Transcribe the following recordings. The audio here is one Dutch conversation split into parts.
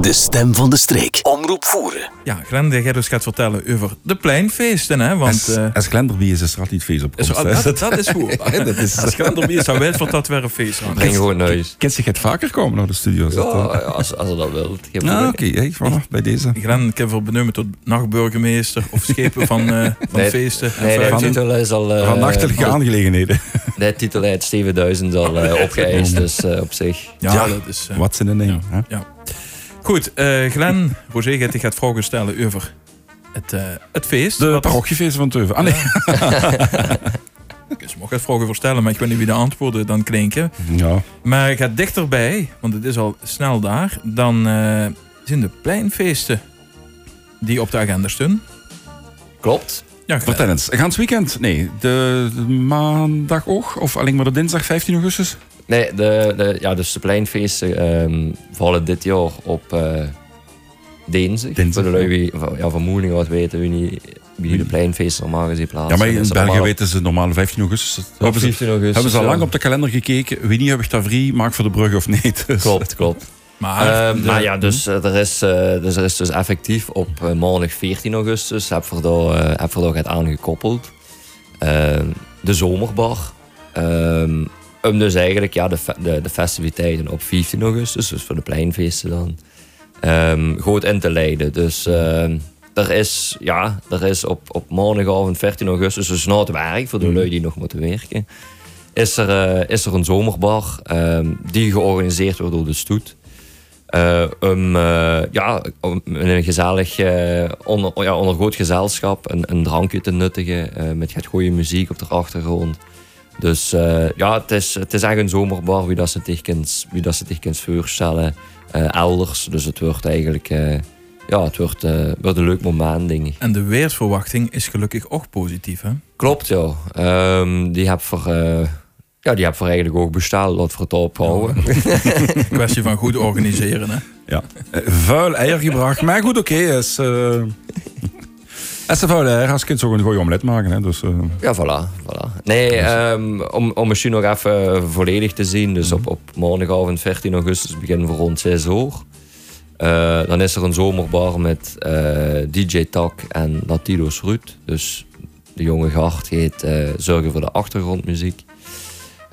De stem van de streek. Omroep voeren. Ja, Glenn de Gerrits gaat vertellen over de pleinfeesten. Hè? Want, Als, uh, als Glenderby is, is er altijd feest op is, komst. hè. dat, dat is goed. dat is- Als Glenderby is, dan weet wat dat weer een feest aan. Breng gewoon naar huis. Kent zich het vaker komen naar de studio? Is dat, Ja, eh? als, als je dat wilt. Geen Ah, oké. hey, voilà, bij deze. Glenn, ik heb veel benoemen tot nachtburgemeester of schepen van, eh, van Nee, feesten. en Nee, de titel is al... eh, Van nachtelijke al- aangelegenheden. De titel uit Steven Duizend al eh, opgeëist, dus eh, op zich. Ja, Ja. dat is... eh, Wat in de name. hè? ja. Goed, eh Glenn, Roger gaat gaat vragen stellen over het, eh, het feest. De Wat- parochiefeest van Teuven. Ah nee. Dus mocht het vragen voorstellen, maar ik weet niet wie de antwoorden dan klinken. Ja. Maar gaat dichterbij, want het is al snel daar, dan eh, zijn de pleinfeesten die op de agenda staan. Klopt. Ja. Vertel eens. Gans weekend? Nee. De, de maandag ook? Of alleen maar de dinsdag 15 augustus? Nee, de, de, ja, dus de pleinfeesten ehm, vallen dit jaar op eh dinsdag. Dinsdag, Voor de lui wie ja, van Moelingen wat weten, wie, niet, wie de pleinfeesten normaal gezien plaatsen. Ja, maar in België normaal weten ze normaal 15 augustus. op Hebben ze, 15 augustus. hebben ze al ja. lang op de kalender gekeken? Wie niet heb ik dat vrij? Maak voor de brug of niet? Dus- Klopt, klopt. Maar, Ehm, de- maar ja, dus, eh, er is, eh, dus er is dus effectief op maandag 14 augustus heb we eh, we daar het aangekoppeld. Ehm, de zomerbar. Om dus eigenlijk ja, de, de, de festiviteiten op 15 augustus, dus voor de pleinfeesten dan, ehm goed in te leiden. Dus ehm, er is, ja, er is op, op maandagavond 14 augustus, dus na het werk, voor de lui die nog moeten werken, is er, eh, is er een zomerbar ehm, die georganiseerd wordt door de stoet. Om, eh, ja, om in een gezellig, eh, onder, ja, onder goed gezelschap een, een drankje te nuttigen met goede muziek op de achtergrond. Dus eh, ja, het is, het is echt een zomerbar wie dat ze zich wie dat ze zich voorstellen eh, elders. Dus het wordt eigenlijk eh, ja, het wordt, eh, wordt een leuk moment, denk ik. En de weersverwachting is gelukkig ook positief, hè? Klopt, ja. Ehm, die heb voor, eh, ja, die heb voor eigenlijk ook besteld, dat voor het ophouden. Kwestie van goed organiseren, hè? Ja. Vuil eier gebracht. Maar goed, oké. is, eh is vuil eier. Als kind zo een goede omelet maken. Hè, dus, eh, Ja, voilà. voilà. Nee, ehm, om, om misschien nog even volledig te zien. Dus op, op maandagavond 14 augustus beginnen we rond 6 uur. Eh, dan is er een zomerbar met eh, DJ Tak en Latidos Ruud. Dus de jonge gast heet eh, Zorgen voor de achtergrondmuziek.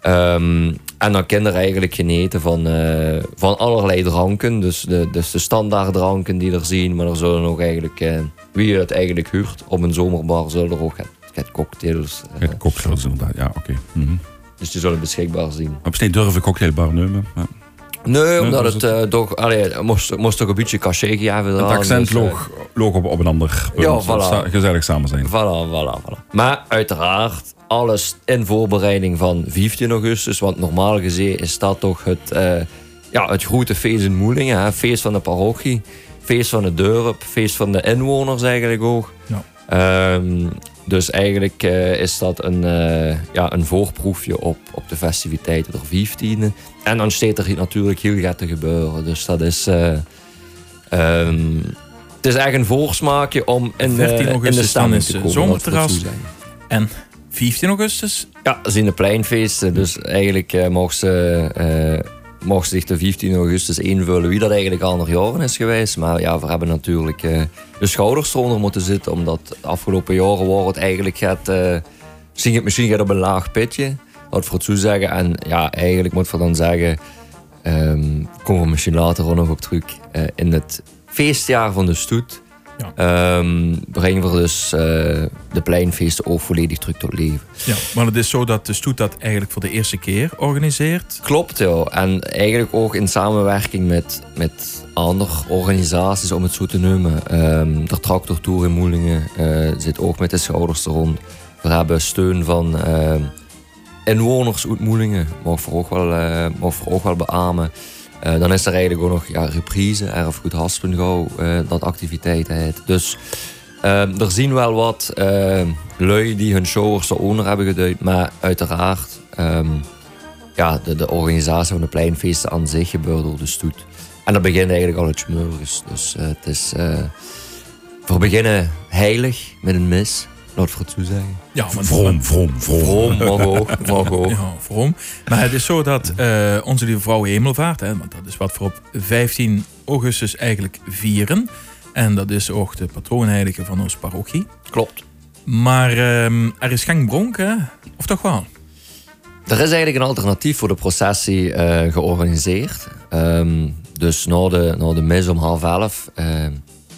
Ehm, en dan kinderen eigenlijk genieten van, eh, van allerlei dranken. Dus de, dus de standaard dranken die er zien. Maar er zullen ook eigenlijk, eh, wie het eigenlijk huurt op een zomerbar, zullen er ook het, het cocktails. het cocktails inderdaad. Ja, oké. Mhm. dus die zullen beschikbaar zien. Op steen durven cocktailbar nemen. Ja. Nee, omdat dat het is eh, toch, allee, moest, moest toch een beetje cachet geven. Het accent dus, eh, loog, loog op, op een ander punt. Ja, voilà. Gezellig samen zijn. Voilà, voilà, voilà. Maar uiteraard, alles in voorbereiding van 15 augustus. Want normaal gezien is dat toch het, eh, ja, het grote feest in Moelingen. Hè? Feest van de parochie, feest van het dorp, feest van de inwoners eigenlijk ook. Ja. Ehm, dus eigenlijk eh, is dat een, eh, ja, een voorproefje op, op de festiviteiten der 15e. En dan staat er natuurlijk heel gaat te gebeuren. Dus dat is... eh, ehm, het is echt een voorsmaakje om in, 14 de, in de stemming te komen. zomerterras. En 15 augustus, Ja, dat zijn de pleinfeesten. Dus eigenlijk mocht ze, mocht zich de 15 augustus invullen wie dat eigenlijk al nog jaren is geweest. Maar ja, we hebben natuurlijk eh, de schouders eronder moeten zitten. Omdat de afgelopen jaren waar het eigenlijk gaat... eh misschien, het gaat op een laag pitje. Wat voor het zo zeggen. En ja, eigenlijk moet we dan zeggen... ehm komen we misschien later nog op terug. eh, in het feestjaar van de stoet... Ja. ehm, brengen we dus eh, de pleinfeesten ook volledig terug tot leven. ja, maar het is zo dat de stoet dat eigenlijk voor de eerste keer organiseert. Klopt, ja. En eigenlijk ook in samenwerking met, met andere organisaties, om het zo te noemen. Ehm de Tractor Tour in Moelingen eh, zit ook met de schouders er rond. We hebben steun van ehm, inwoners uit Moelingen, mogen we ook wel, eh mogen we ook wel beamen. Eh, dan is er eigenlijk ook nog ja, reprise, Erfgoed Haspengouw, eh dat activiteit heet. Dus ehm, er zien wel wat ehm, lui die hun showers eronder hebben geduid, maar uiteraard... ehm, ja, de, de organisatie van de pleinfeesten aan zich gebeurt door de stoet. En dat begint eigenlijk al het smurgens. Dus eh, het is... we beginnen heilig met een mis. Laat voor het zo zeggen. Ja, mag ook, mag ook. Ja, waarom? Maar het is zo dat eh, onze lieve vrouw Hemelvaart, hè, want dat is wat we op 15 augustus eigenlijk vieren. En dat is ook de patroonheilige van onze parochie. Klopt. Maar ehm, er is geen bronk, hè? Of toch wel? Er is eigenlijk een alternatief voor de processie eh, georganiseerd. Ehm, dus na de, na de mis om half elf eh,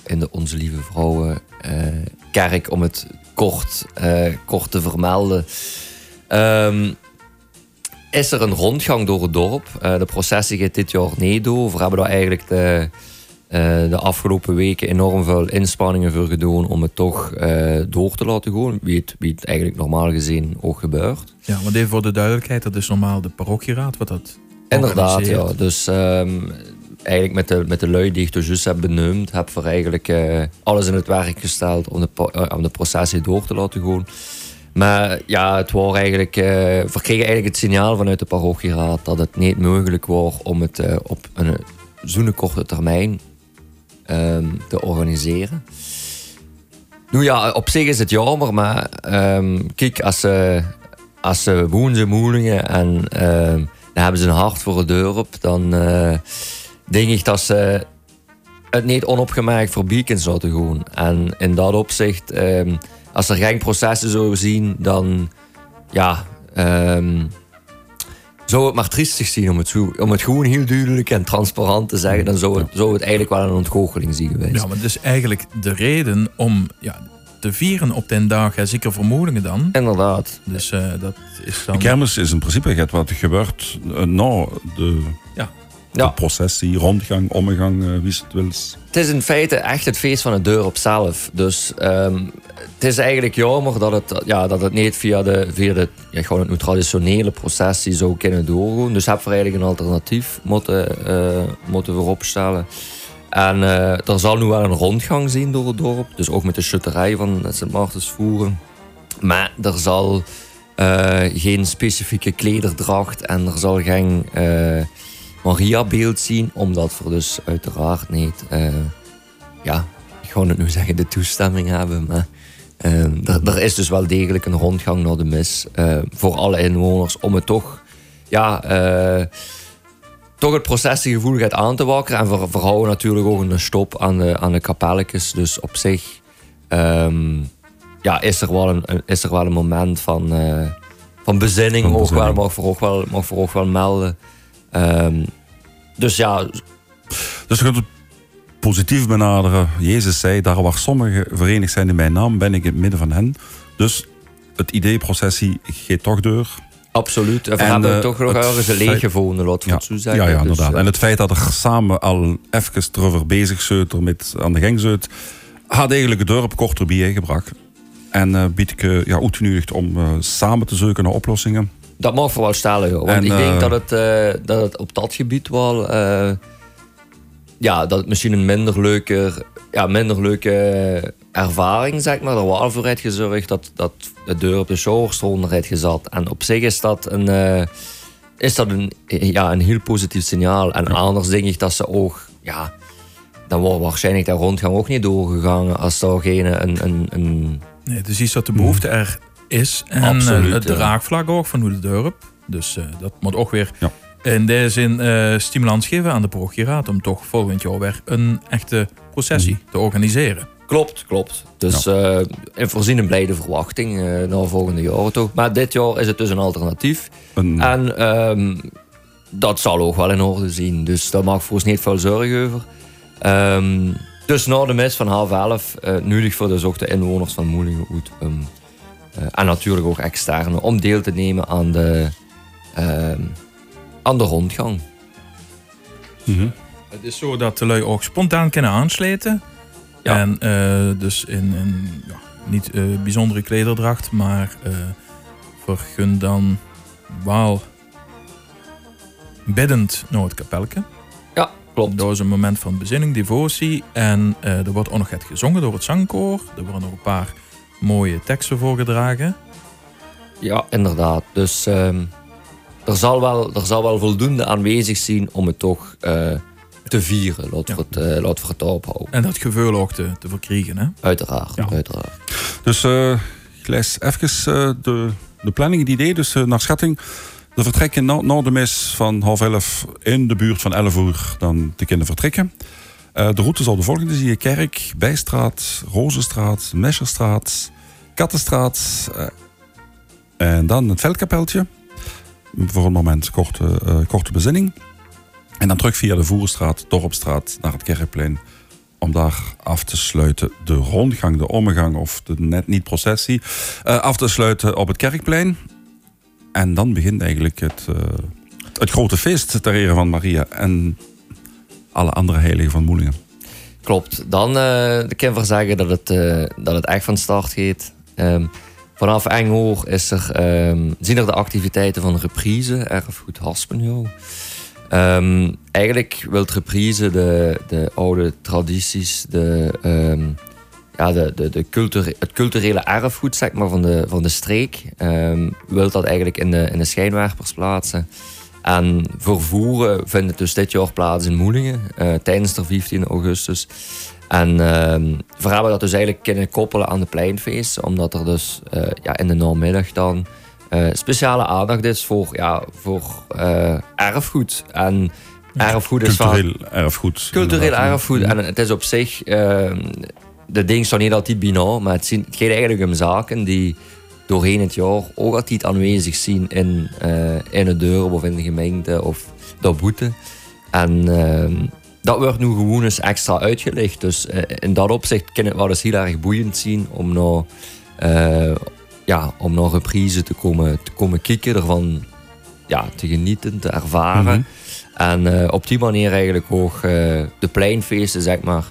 in de Onze Lieve Vrouwen eh, kerk, om het kort, eh, kort te vermelden, ehm, is er een rondgang door het dorp. Eh, de processie gaat dit jaar niet door. We hebben daar eigenlijk de, eh, de afgelopen weken enorm veel inspanningen voor gedaan om het toch eh, door te laten gaan. Wie het, wie het eigenlijk normaal gezien ook gebeurt. Ja, want even voor de duidelijkheid, dat is normaal de parochieraad wat dat Inderdaad, ja. Dus ehm, eigenlijk met de, met de lui die ik dus juist heb benoemd, heb we eigenlijk eh, alles in het werk gesteld om de, eh, om de processie door te laten gaan. Maar ja, het was eigenlijk, eh, we kregen eigenlijk het signaal vanuit de parochieraad dat het niet mogelijk was om het op een zo'n korte termijn ehm, te organiseren. Nu ja, op zich is het jammer, maar ehm, kijk, als ze, als ze woenen moelingen en ehm, dan hebben ze een hart voor het dorp, dan eh, denk ik dat ze het niet onopgemerkt voorbij kunnen zouden gaan. En in dat opzicht, ehm, als er geen processen zouden zien, dan ja, ehm, zou het maar triestig zien om het, zo, om het gewoon heel duidelijk en transparant te zeggen. Dan zou het, zou het eigenlijk wel een ontgoocheling zien geweest. Ja, maar is eigenlijk de reden om ja, te vieren op den dag, hè, zeker vermoedingen dan. Inderdaad. Dus eh, dat is dan... De kermis is in principe het wat gebeurt eh, na de, Ja, de processie, rondgang, omgang, eh, wie het wil. Het is in feite echt het feest van het deur op zelf. Dus ehm, het is eigenlijk jammer dat het, ja, dat het niet via de, via de ja, gewoon een traditionele processie zou kunnen doorgaan. Dus hebben we eigenlijk een alternatief moeten, eh, moeten we opstellen. En eh, er zal nu wel een rondgang zien door het dorp. Dus ook met de schutterij van Sint Maartens voeren. Maar er zal geen specifieke klederdracht en er zal geen Maria-beeld zien, omdat we dus uiteraard niet, eh, ja, ik ga het nu zeggen, de toestemming hebben. Maar eh, er, is dus wel degelijk een rondgang naar de mis eh, voor alle inwoners om het toch, ja, toch het gaat aan te wakkeren. En we, we houden natuurlijk ook een stop aan de, aan de kapelletjes. Dus op zich ehm, ja, is, er wel een, is er wel een moment van, van bezinning. Van Ook wel, bezinning. mag voor ook wel, mag voor ook wel melden. Ehm, dus ja, Dus je kunt het positief benaderen. Jezus zei, daar waar sommigen verenigd zijn in mijn naam, ben ik in het midden van hen. Dus het idee processie gaat toch door. absoluut. En we En, hebben eh, toch nog ergens een leeg gevonden, laten we het zeggen. ja, ja Dus, inderdaad. eh, En het feit dat er samen al even erover bezig zijn met aan de gang zit, had eigenlijk het dorp korter bijgebracht. En eh bied ik ja, uitgenodigd om samen te zoeken naar oplossingen. Dat mag voor wel stellen, joh. Want En, ik denk eh, dat het, eh, dat het op dat gebied wel... eh, ja, dat het misschien een minder leuke, ja, minder leuke ervaring, zeg maar. Er wel voor heeft gezorgd dat, dat de deur op de showerstond heeft gezet. En op zich is dat een... is dat een, ja, een heel positief signaal. En anders denk ik dat ze ook... Ja, dan wordt waarschijnlijk de rondgang ook niet doorgegaan als er geen een, een, een Nee, het is dat de behoefte er is. En Absoluut, eh, het ja. draagvlak ook van hoe de dorp. Dus eh, dat moet ook weer Ja. in deze zin eh, stimulans geven aan de parochieraad om toch volgend jaar weer een echte processie te organiseren. Klopt, klopt. Dus eh en voorzien een blijde verwachting eh naar volgende jaar toch. Maar dit jaar is het dus een alternatief. Een, En ehm, dat zal ook wel in orde zien. Dus daar mag voor ons niet veel zorgen over. Ehm, dus na de mis van half elf, eh nodig voor de zochte inwoners van Moelingen uit. ehm, eh, en natuurlijk ook externe, om deel te nemen aan de, ehm, aan de rondgang. mhm. Het is zo dat de lui ook spontaan kunnen aansluiten. Ja. En eh, dus in een ja, niet eh, bijzondere klederdracht, maar eh vergun dan wel biddend naar het kapelke. Ja, klopt. Dat is een moment van bezinning, devotie. En eh, er wordt ook nog het gezongen door het zangkoor. Er worden nog een paar mooie teksten voorgedragen. Ja, inderdaad. Dus ehm, er, zal wel, er zal wel voldoende aanwezig zijn om het toch eh, te vieren. Laten we het, eh, laten we het ophouden. En dat gevoel ook te, te verkrijgen. Hè? Uiteraard, Ja. uiteraard. Dus eh lees even uh, de, de planning, het idee. Dus uh, naar schatting, de vertrekken na, na, de mis van half elf in de buurt van 11 uur dan te kunnen vertrekken. Uh, de route zal de volgende zijn: Kerk, Bijstraat, Rozenstraat, Mescherstraat, Kattenstraat. en dan het Veldkapeltje. Voor een moment korte, korte bezinning. En dan terug via de Voerstraat, Dorpstraat naar het Kerkplein om daar af te sluiten. De rondgang, de omgang of de net niet processie af te sluiten op het kerkplein. En dan begint eigenlijk het, het grote feest ter ere van Maria en alle andere heiligen van Moelingen. Klopt. Dan uh, kan ik zeggen dat het, dat het echt van start gaat. Um, vanaf Enghoor is er, um, zien er de activiteiten van reprise, erfgoed Haspenjo. Um, eigenlijk wil reprise de, de oude tradities, de, ja, de, de, de culture, het culturele erfgoed zeg maar, van, de, van de streek. Wil dat eigenlijk in de, in de schijnwerpers plaatsen. En vervoeren vindt dus dit jaar plaats in Moelingen, uh, tijdens de 15 augustus. En uh, we hebben dat dus eigenlijk kunnen koppelen aan de pleinfeest, omdat er dus uh, ja, in de namiddag dan uh, speciale aandacht is voor, ja, voor erfgoed. En erfgoed is Cultureel van, erfgoed. Cultureel erfgoed. En het is op zich... Uh, de dingen staan niet altijd binair, maar het, zijn, het gaat eigenlijk om zaken die doorheen het jaar ook altijd aanwezig zijn in, in het dorp of in de gemeente of de boete. En ehm, dat wordt nu gewoon eens extra uitgelegd. Dus in dat opzicht kan het wel eens heel erg boeiend zien om nou ja, om naar reprise te komen, te komen kijken, ervan ja, te genieten, te ervaren. Mhm. En uh, op die manier eigenlijk ook uh, de pleinfeesten, zeg maar,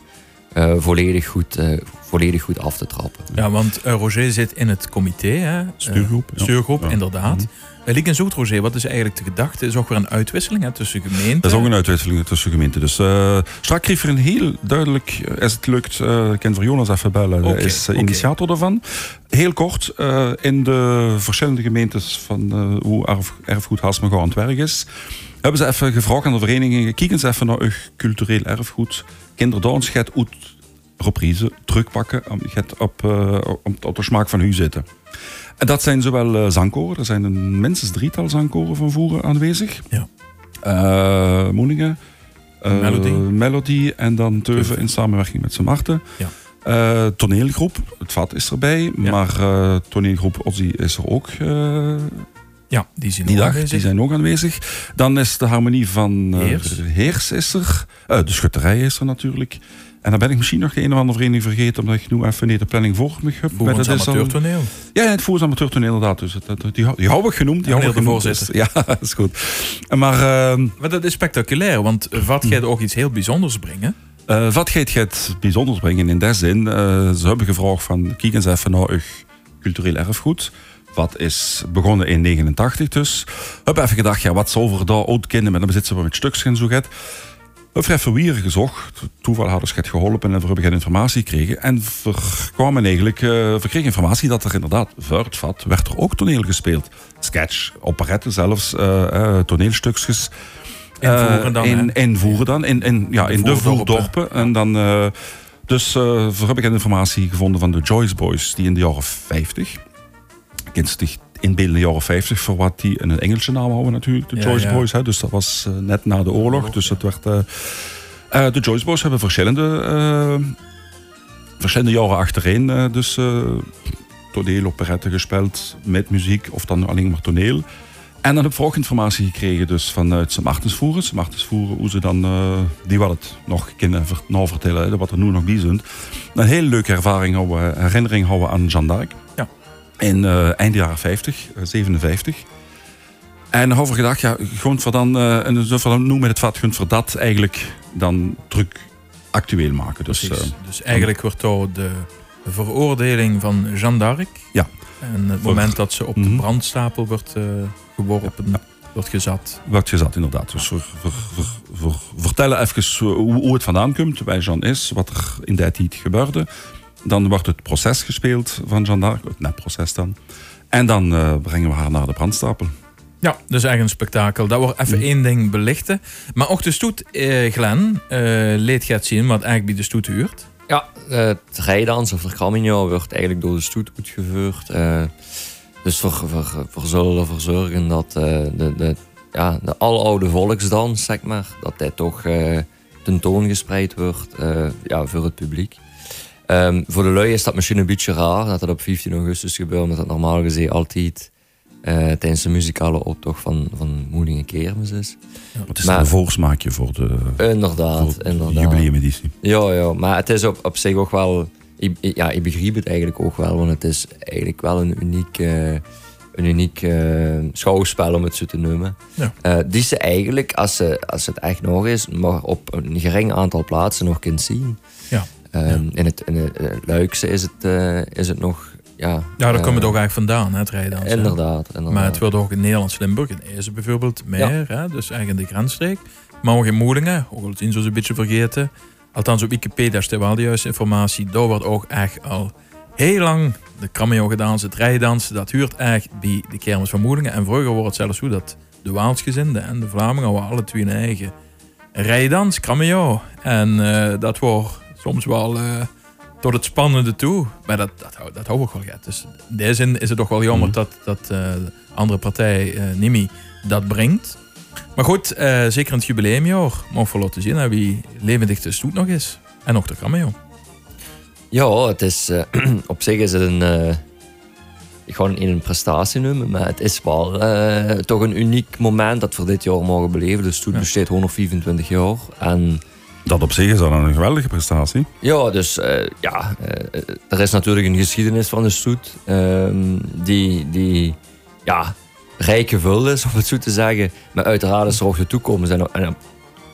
uh, volledig, goed, volledig goed af te trappen. Ja, want Roger zit in het comité, hè? stuurgroep. stuurgroep, ja. inderdaad. Mm -hmm. Liek en Zoet, Roger, wat is eigenlijk de gedachte? Is ook weer een uitwisseling hè, tussen gemeenten? Dat is ook een uitwisseling tussen gemeenten. Dus uh, strak een heel duidelijk, als het lukt, uh, ik ken voor Jonas even bellen, okay, is uh, initiator okay. daarvan. Heel kort, uh, in de verschillende gemeentes van uh, hoe erf, erfgoed Hasmego aan het werk is, hebben ze even gevraagd aan de verenigingen, kijk eens even naar uw cultureel erfgoed. Kinderdans gaat uit reprise terugpakken, gaat op, uh, op, op de smaak van u zitten. En dat zijn zowel uh, zangkoren, er zijn een minstens drietal zangkoren van Voeren aanwezig. Ja. Uh, Moeningen, uh, Melody. Melody en dan Teuven in samenwerking met Sint Maarten. Ja. Uh, toneelgroep, het vat is erbij, ja. maar uh, toneelgroep Ozzy is er ook. Uh, ja, die zijn, die dag, aanwezig. die zijn ook aanwezig. Dan is de harmonie van Heers. Heers is er. de schutterij is er natuurlijk. En dan ben ik misschien nog de een of andere vereniging vergeten, omdat ik nu even niet de planning voor me heb. Voor ons amateurtoneel. Ja, het Voers amateurtoneel inderdaad. Dus dat, die, die hou ik genoemd. Die hou ik genoemd. Dus, ja, dat is goed. Maar, uh, maar dat is spectaculair, want wat gaat ook iets heel bijzonders brengen? Uh, wat gaat het bijzonders brengen in die zin? Uh, ze hebben gevraagd van, kijk eens even naar uw cultureel erfgoed. Wat is begonnen in 89 dus. Heb even gedacht, ja, wat zou voor daar oud kinderen met een bezit van met stukjes zo gaat. Even weer gezocht. Toeval hadden ze geholpen en we hebben geen informatie gekregen. En we kwamen eigenlijk, uh, we kregen informatie dat er inderdaad, voor het vat, werd er ook toneel gespeeld. Sketch, operette zelfs, uh, uh, toneelstukjes. Invoeren dan, in, invoeren dan, in, in, ja, in de voerdorpen. En dan, dus uh, we hebben geen informatie gevonden van de Joyce Boys, die in de jaren 50, kunstig inbeelden in de jaren 50, voor wat die een Engelse naam houden natuurlijk, de Joyce ja. Boys. Hè, dus dat was uh, net na de oorlog. Dus het werd, uh, uh, de Joyce Boys hebben verschillende, verschillende jaren achtereen dus toneel, operetten gespeeld met muziek of dan alleen maar toneel. En dan heb ik ook informatie gekregen dus vanuit Sint Martensvoeren. Sint Martensvoeren, hoe ze dan, die wat het nog kunnen nou vertellen, wat er nu nog bij zijn. Een hele leuke ervaring houden, herinnering houden aan Jeanne d'Arc. In uh, eind jaren 50, uh, 57. En dan hebben we gedacht, ja, gewoon voor dan, uh, en zo van nu met het vat, gewoon voor dat eigenlijk dan terug actueel maken. Dus, uh, dus eigenlijk wordt daar de veroordeling van Jeanne d'Arc. Ja. En het moment dat ze op de Mhm. brandstapel wordt uh, geworpen, wordt gezet. Wordt gezet, inderdaad. Dus we vertellen even hoe, hoe het vandaan komt, bij Jeanne is, wat er in die tijd gebeurde. Dan wordt het proces gespeeld van Jeanne d'Arc, het netproces dan. En dan uh, brengen we haar naar de brandstapel. Ja, dus echt een spektakel. Dat wordt even Mhm. één ding belichten. Maar ook de stoet, eh, Glen, eh leed gaat zien wat eigenlijk bij de stoet huurt. Ja, eh, het rijdans of de Camino wordt eigenlijk door de stoet uitgevoerd. Uh, dus we, we, we zullen ervoor zorgen dat uh, de, de, ja, de aloude volksdans, zeg maar, dat dit toch tentoongespreid wordt ja, voor het publiek. Um, voor de lui is dat misschien een beetje raar dat dat op 15 augustus gebeurt, omdat dat normaal gezien altijd uh, tijdens de muzikale optocht van, van Moedingen Kermis is. Ja, het is maar, een volksmaakje voor de, inderdaad, voor de inderdaad. jubileumeditie. Ja, ja, maar het is op, op zich ook wel... Ik, ja, ik begrijp het eigenlijk ook wel, want het is eigenlijk wel een uniek, uh, een uniek uh, schouwspel, om het zo te noemen. Ja. Die ze eigenlijk, als, ze, als het echt nog is, maar op een gering aantal plaatsen nog kunt zien. Ja. Um, in het, in het Luikse is het, is het nog ja, ja, daar uh, komt het ook eigenlijk vandaan, hè, het rijden. Inderdaad, inderdaad, Maar het wordt ook in Nederlands Limburg, in Ezen bijvoorbeeld, meer. Hè, dus eigenlijk in de grensstreek. Maar ook in Moelingen, ook al zien ze een beetje vergeten. Althans, op Wikipedia is wel de juiste informatie. Daar wordt ook echt al heel lang de cameo gedaan, het rijdansen. Dat huurt echt bij de kermis van Moelingen. En vroeger wordt het zelfs zo dat de Waalsgezinden en de Vlamingen hadden alle twee een eigen rijdans, cameo. En uh, dat wordt soms wel... Uh, tot het spannende toe. Maar dat, dat, dat hou ik wel gehad. Dus in deze zin is het toch wel jammer mm. dat, dat uh, de andere partij, uh, Nimi, dat brengt. Maar goed, uh, zeker in het jubileumjaar mogen we laten zien wie levendig de stoet nog is. En nog de cameo. Ja, het is, op zich is het een... ik ga in een prestatie noemen, maar het is wel toch een uniek moment dat we dit jaar mogen beleven. De stoet ja. besteedt 125 jaar. En dat op zich is dan een geweldige prestatie. Ja, dus uh, ja, uh, er is natuurlijk een geschiedenis van de stoet uh, die, die ja, rijk gevuld is, om het zo te zeggen. Maar uiteraard is er ook de toekomst. En, op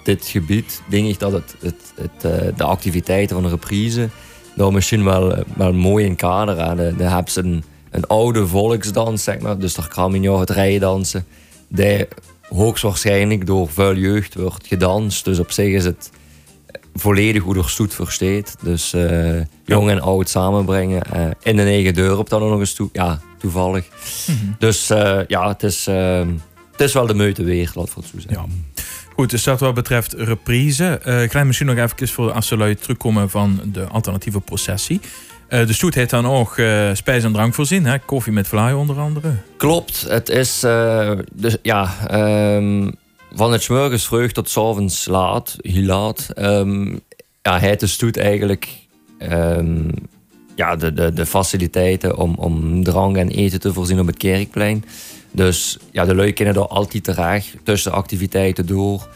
dit gebied denk ik dat het, het, het uh, de activiteiten van de reprise daar misschien wel, wel mooi in kaderen. De, de hebben ze een, een oude volksdans, zeg maar. Dus daar je het rijdansen. Die hoogstwaarschijnlijk door veel jeugd wordt gedanst. Dus op zich is het volledig hoe er stoet versteed. Dus uh, jong en oud samenbrengen. Uh, in een eigen deur op dan nog eens toe. Ja, toevallig. Mm -hmm. Dus uh, ja, het is, het is wel de meute weer, laat voor het zo zeggen. Ja. Goed, dus dat wat betreft reprise. Uh, klein misschien nog even voor als we terugkomen van de alternatieve processie. Uh, de stoet heeft dan ook uh, spijs en drank voorzien, hè? koffie met vlaai onder andere. Klopt, het is dus, ja, um, van het morgens vroeg tot s avonds laat, heel laat. Um, ja, hij stoet eigenlijk um, ja, de, de, de faciliteiten om, om drank en eten te voorzien op het kerkplein. Dus ja, de lui kunnen er altijd terecht tussen activiteiten door.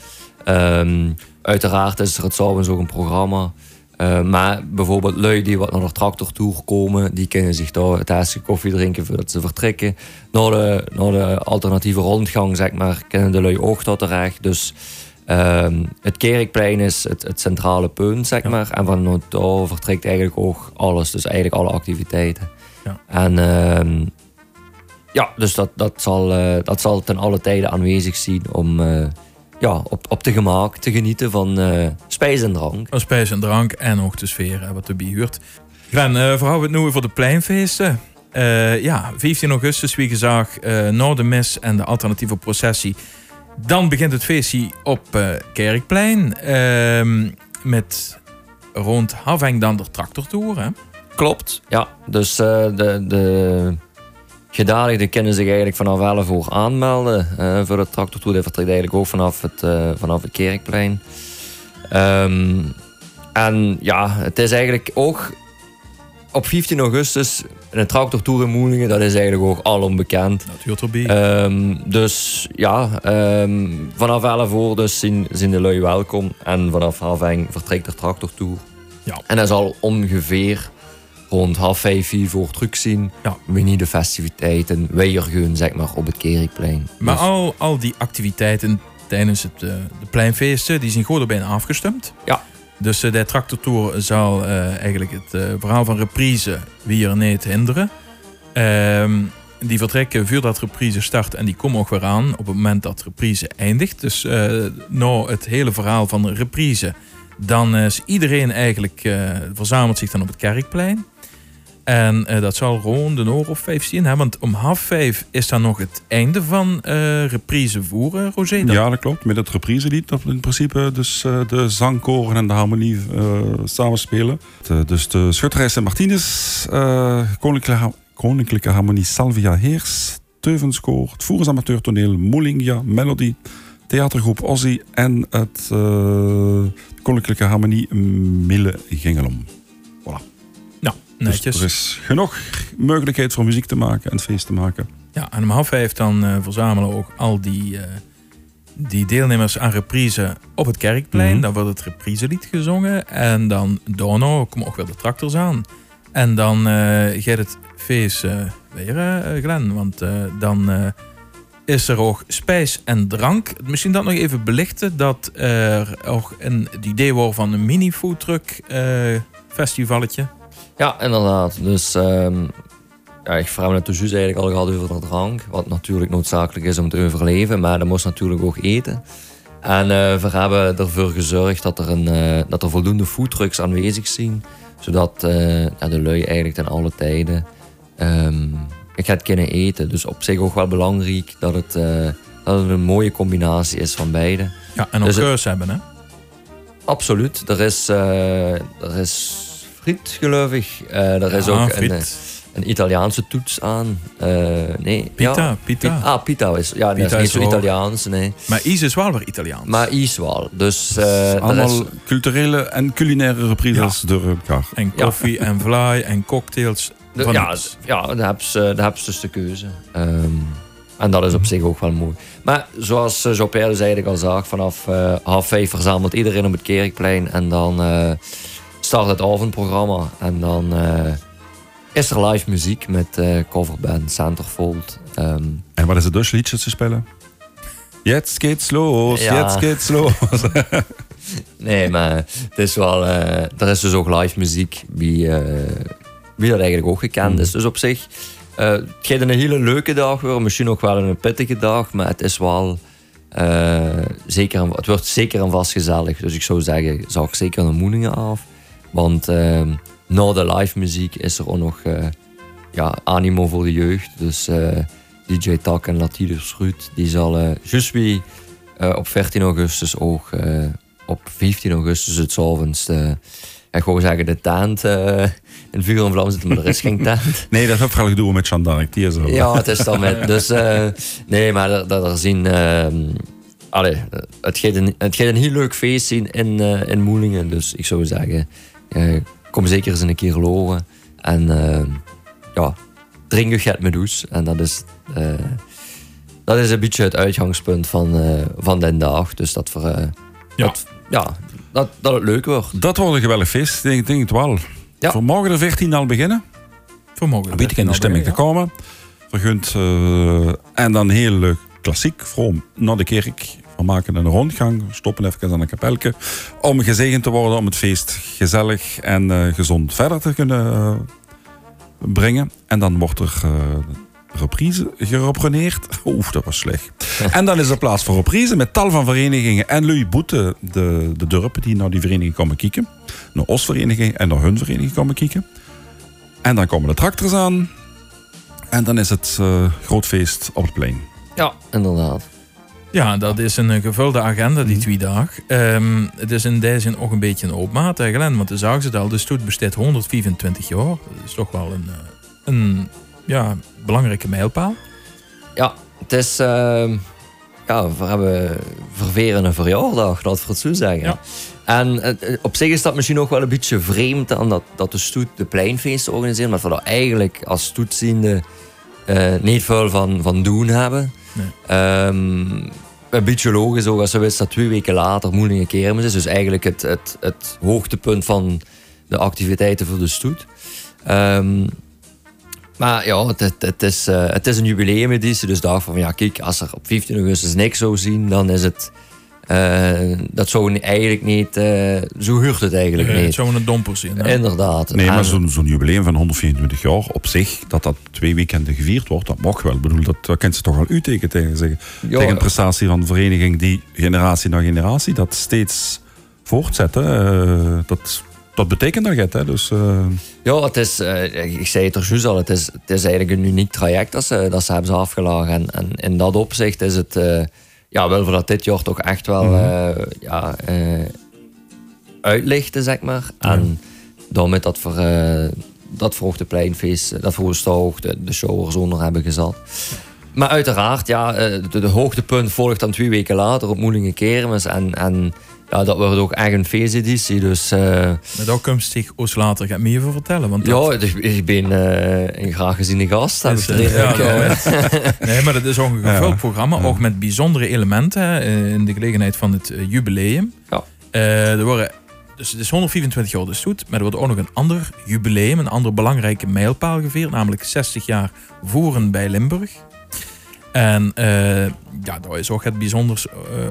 Um, uiteraard is er het s'avonds ook een programma. Uh, maar bijvoorbeeld lui die wat naar de tractortour komen, die kunnen zich daar het eerste koffie drinken voordat ze vertrekken. Naar de, naar de alternatieve rondgang, zeg maar, kunnen de lui ook tot terecht. Dus uh, het Kerkplein is het, het, centrale punt, zeg ja. maar. En van daar vertrekt eigenlijk ook alles, dus eigenlijk alle activiteiten. Ja. En uh, ja, dus dat, dat, zal, uh, dat zal ten alle tijden aanwezig zijn om ja, op, op de gemaak te genieten van uh, spijs en drank. Van spijs en drank en ook de sfeer hè, wat erbij huurt. Glenn, uh, verhouden we het nu voor de pleinfeesten. Uh, ja, 15 augustus, wie gezag, uh, en de alternatieve processie. Dan begint het feestje op Kerkplein. Ehm, met rond half dan de tractortour, hè? Klopt, ja. Dus de... de Gedadigden kunnen zich eigenlijk vanaf 11 uur aanmelden uh, voor het tractortour. Dat vertrekt eigenlijk ook vanaf het, uh, vanaf het Kerkplein. Um, en ja, het is eigenlijk ook op 15 augustus een tractortour in Moelingen. Dat is eigenlijk ook al onbekend. Um, dus ja, um, vanaf 11 uur dus zien, zien de lui welkom. En vanaf half 1 vertrekt de tractortour. Ja. En dat zal ongeveer rond half vijf, vier voor terug zien. Ja. We niet de festiviteiten gaan, zeg maar, op het Kerkplein. Maar dus- al, al die activiteiten tijdens het, uh, de pleinfeesten, die zijn gewoon bijna afgestemd. Ja. Dus uh, de tractortour zal uh, eigenlijk het verhaal van reprise weer niet hinderen. Ehm, die vertrekken voordat reprise start en die komen ook weer aan op het moment dat reprise eindigt. Dus nou het hele verhaal van reprise, dan is iedereen eigenlijk verzamelt zich dan op het kerkplein. En eh, dat zal rond de oor of vijf zien. Hè? Want om half vijf is dan nog het einde van eh reprise voeren, Roger. Dan- Ja, dat klopt. Met het repriselied dat in principe dus eh, de zangkoren en de harmonie eh, samenspelen. Dus de schutterij Sint Martinus, eh, Koninklijke, Koninklijke Harmonie Salvia Heers, Teuvenskoor, het Voerens Amateurtoneel, Moelingia, Melody, theatergroep Ozzy en het eh, Koninklijke Harmonie Mille Gengelom. Dus er is genoeg mogelijkheid voor muziek te maken en feest te maken. Ja, en om half vijf dan eh, verzamelen ook al die, eh, die deelnemers aan reprise op het kerkplein. Mhm. Dan wordt het repriselied gezongen. En dan daarna komen ook weer de tractors aan. En dan eh gaat het feest weer, Glenn. Want dan is er ook spijs en drank. Misschien dat nog even belichten. Dat er ook een het idee was van een mini foodtruck festivalletje. Ja, inderdaad. Dus ehm ja, ik vraag me net dus eigenlijk al gehad over de drank. Wat natuurlijk noodzakelijk is om te overleven. Maar dat moest natuurlijk ook eten. En eh, we hebben ervoor gezorgd dat er, een, eh, dat er voldoende foodtrucks aanwezig zijn. Zodat eh, ja, de lui eigenlijk ten alle tijden ehm ik het kunnen eten. Dus op zich ook wel belangrijk dat het, dat het een mooie combinatie is van beide. Ja, en ook Dus het- keus hebben, hè? Absoluut. Er is, er is friet, geloof ik. Eh, er is ook een, eh, een Italiaanse toets aan. Eh, nee, Pita, ja. pita. Pi- Ah, pita is. Ja, Pita dat is niet is zo Italiaans, nee. Maar Is is wel weer Italiaans. Maar is wel. Dus Allemaal is, culturele en culinaire reprises door elkaar. En koffie en vlaai en cocktails. de- van ja, ja, daar hebben ze, daar hebben ze dus de keuze. Ehm, en dat is op zich ook wel mooi. Maar zoals Jean-Pierre dus eigenlijk al zag, vanaf eh, half vijf verzamelt iedereen op het kerkplein. En dan eh, start het avondprogramma. En dan eh, is er live muziek met eh, coverband Centerfold. Ehm, En wat is het dus liedje te spelen? Jetzt geht's los, Ja. jetzt geht's los. nee, maar het is wel... eh, er is dus ook live muziek wie, wie dat eigenlijk ook gekend is. Dus op zich... het gaat een hele leuke dag worden. Misschien ook wel een pittige dag. Maar het is wel... zeker het wordt zeker en vast gezellig. Dus ik zou zeggen, zag zeker een moeningen af. Want eh, na de live muziek is er ook nog eh, ja, animo voor de jeugd. Dus eh, DJ Tak en Latidus Ruud, die zal juist wie eh, op 14 augustus ook op 15 augustus het avonds ik wou zeggen de tent eh, in vuur en vlam zitten, maar er is geen tent. Nee, dat heb ik doen met d'Arc. Die is er. Ja, het is dan met. Dus nee, maar dat, er zien. ehm, allee, het gaat een, het gaat een heel leuk feest zien in, in Moelingen. Dus ik zou zeggen, kom zeker eens een keer lopen. En eh, ja, drink je het does. En dat is, eh, dat is een beetje het uitgangspunt van, eh, van den dag. Dus dat, voor, eh, Ja. dat, ja, dat, dat het leuk wordt. Dat wordt een geweldig feest, denk, denk het wel. Ja. Voor morgen de 14 al beginnen. Vermogen. Een beetje in de stemming te komen. Vergunt. eh, en dan heel leuk klassiek. Vroom naar de kerk. We maken een rondgang. Stoppen even aan een kapelke. Om gezegend te worden. Om het feest gezellig en eh, gezond verder te kunnen eh, brengen. En dan wordt er eh, reprise gerepreneerd. Oeh, dat was slecht. en dan is er plaats voor reprise met tal van verenigingen. En Louis Boete, de, de dorpen die naar die vereniging komen kijken. Naar ons vereniging en naar hun vereniging komen kijken. En dan komen de tractors aan. En dan is het groot feest op het plein. Ja, inderdaad. Ja, dat is een eh, gevulde agenda, Mhm. die twee dagen. Ehm, het is in die zin ook een beetje een opmaat, Glenn. Want de zagen ze het al, de stoet bestaat 124 jaar. Dat is toch wel een, eh, een ja, belangrijke mijlpaal. Ja, het is. ehm, ja, we hebben ververen een verjaardag, dat voor het zo zeggen. Ja. En eh, op zich is dat misschien nog wel een beetje vreemd aan dat, dat de stoet de pleinfeesten organiseert, maar we dat eigenlijk als stoetziende eh niet veel van, van doen hebben. Nee. Ehm, een beetje logisch ook als we wisten dat twee weken later Moelingen Kermis is. Dus eigenlijk het, het, het hoogtepunt van de activiteiten voor de stoet. Ehm, maar ja, het, het, is, eh, het is een jubileumeditie. Dus dacht van ja, kijk, als er op 15 augustus niks zou zien, dan is het. Eh, dat zou eigenlijk niet. eh, zo huurt het eigenlijk niet. zou een domper zijn. hè. Inderdaad. Nee, maar zo'n zo'n jubileum van 124 jaar op zich, dat dat twee weekenden gevierd wordt, dat mag wel. Ik bedoel, dat, dat kent ze toch wel u tegen, tegen zeggen. Ja, tegen een prestatie van de vereniging die generatie na generatie dat steeds voortzetten. eh, dat dat betekent dat het, hè? Dus, uh... Ja, het is, uh, ik zei het er juist al, het is, het is eigenlijk een uniek traject dat ze, dat ze hebben afgelagen. En, en in dat opzicht is het, uh, ja, wel voor dat dit jaar toch echt wel mm -hmm. ja, uitlichten, zeg maar. En daarmee dat voor dat verhoogde pleinfeest, dat verhoogde ook de, show onder hebben gezet. Maar uiteraard, ja, de, de hoogtepunt volgt dan twee weken later op Moelingen Kermis. En, en ja, dat wordt ook echt een feesteditie. Dus, uh, maar daar komt zich Oost later gaat meer over vertellen. Want dat... Ja, ik ben uh, een graag geziene gast. Dus, uh, ja, ja, nee, maar dat is ook een gevuld programma. Ook met bijzondere elementen in de gelegenheid van het jubileum. Ja. er worden, dus het is 124 jaar de stoet. Maar er wordt ook nog een ander jubileum, een andere belangrijke mijlpaal gevierd. Namelijk 60 jaar voeren bij Limburg. En ja, daar is ook het bijzonders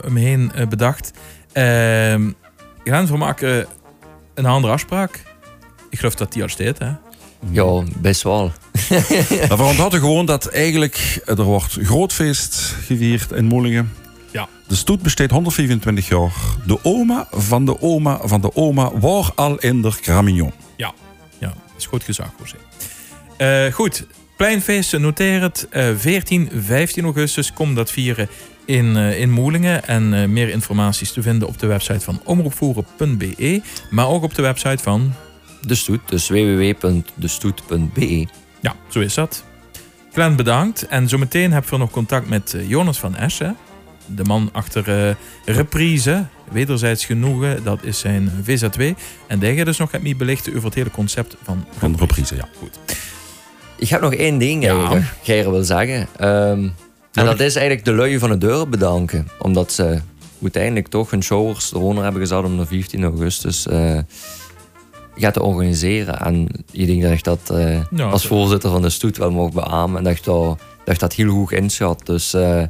omheen bedacht. Uh, gaan we maken een andere afspraak. Ik geloof dat die al staat, hè? Ja, best wel. maar we hadden gewoon dat eigenlijk er wordt groot feest gevierd in Moelingen. Ja. De stoet besteedt 125 jaar. De oma van de oma van de oma was al in de Gramignon. Ja, ja, is goed gezegd, José. Uh, goed, pleinfeest, noteer het. Uh, 14, 15 augustus, kom dat vieren in, uh, in Moelingen. En uh, meer informatie is te vinden op de website van omroepvoeren.be. Maar ook op de website van... De Stoet, dus www.destoet.be. Ja, zo is dat. Glenn, bedankt. En zometeen hebben we nog contact met uh, Jonas van Essen. De man achter Reprise. Wederzijds genoegen, dat is zijn VZ2. En die gaat dus nog met belichten over het hele concept van, van Reprise. Ja, goed. Ik heb nog één ding, ja. Geir wil zeggen. Um, en dat is eigenlijk de lui van de deur bedanken. Omdat ze uiteindelijk toch hun showers eronder hebben gezet om de 15 augustus uh, gaat te organiseren. En ik denk dat ik dat uh, ja, als voorzitter van de stoet wel mocht beamen. En dat ik dat, dat, dat heel goed inschat. Dus uh,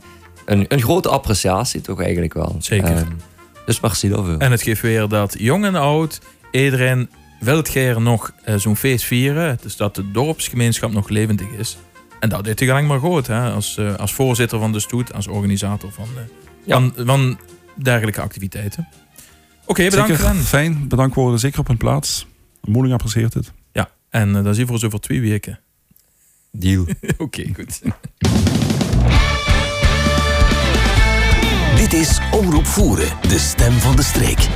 een, een grote appreciatie toch eigenlijk wel. Zeker. dus merci daarvoor. En het geeft weer dat jong en oud, iedereen wil het nog zo'n feest vieren. Dus dat de dorpsgemeenschap nog levendig is. En dat deed hij gelijk maar goed, hè? Als, uh, als voorzitter van de stoet, als organisator van, uh, ja. van, van, dergelijke activiteiten. Oké, okay, bedankt. Zeker, fijn, bedankt worden zeker op hun plaats. Moeling apprecieert het. Ja, en uh, dat is hier voor over twee weken. Deal. Oké, okay, goed. Dit is Omroep Voeren, de stem van de streek.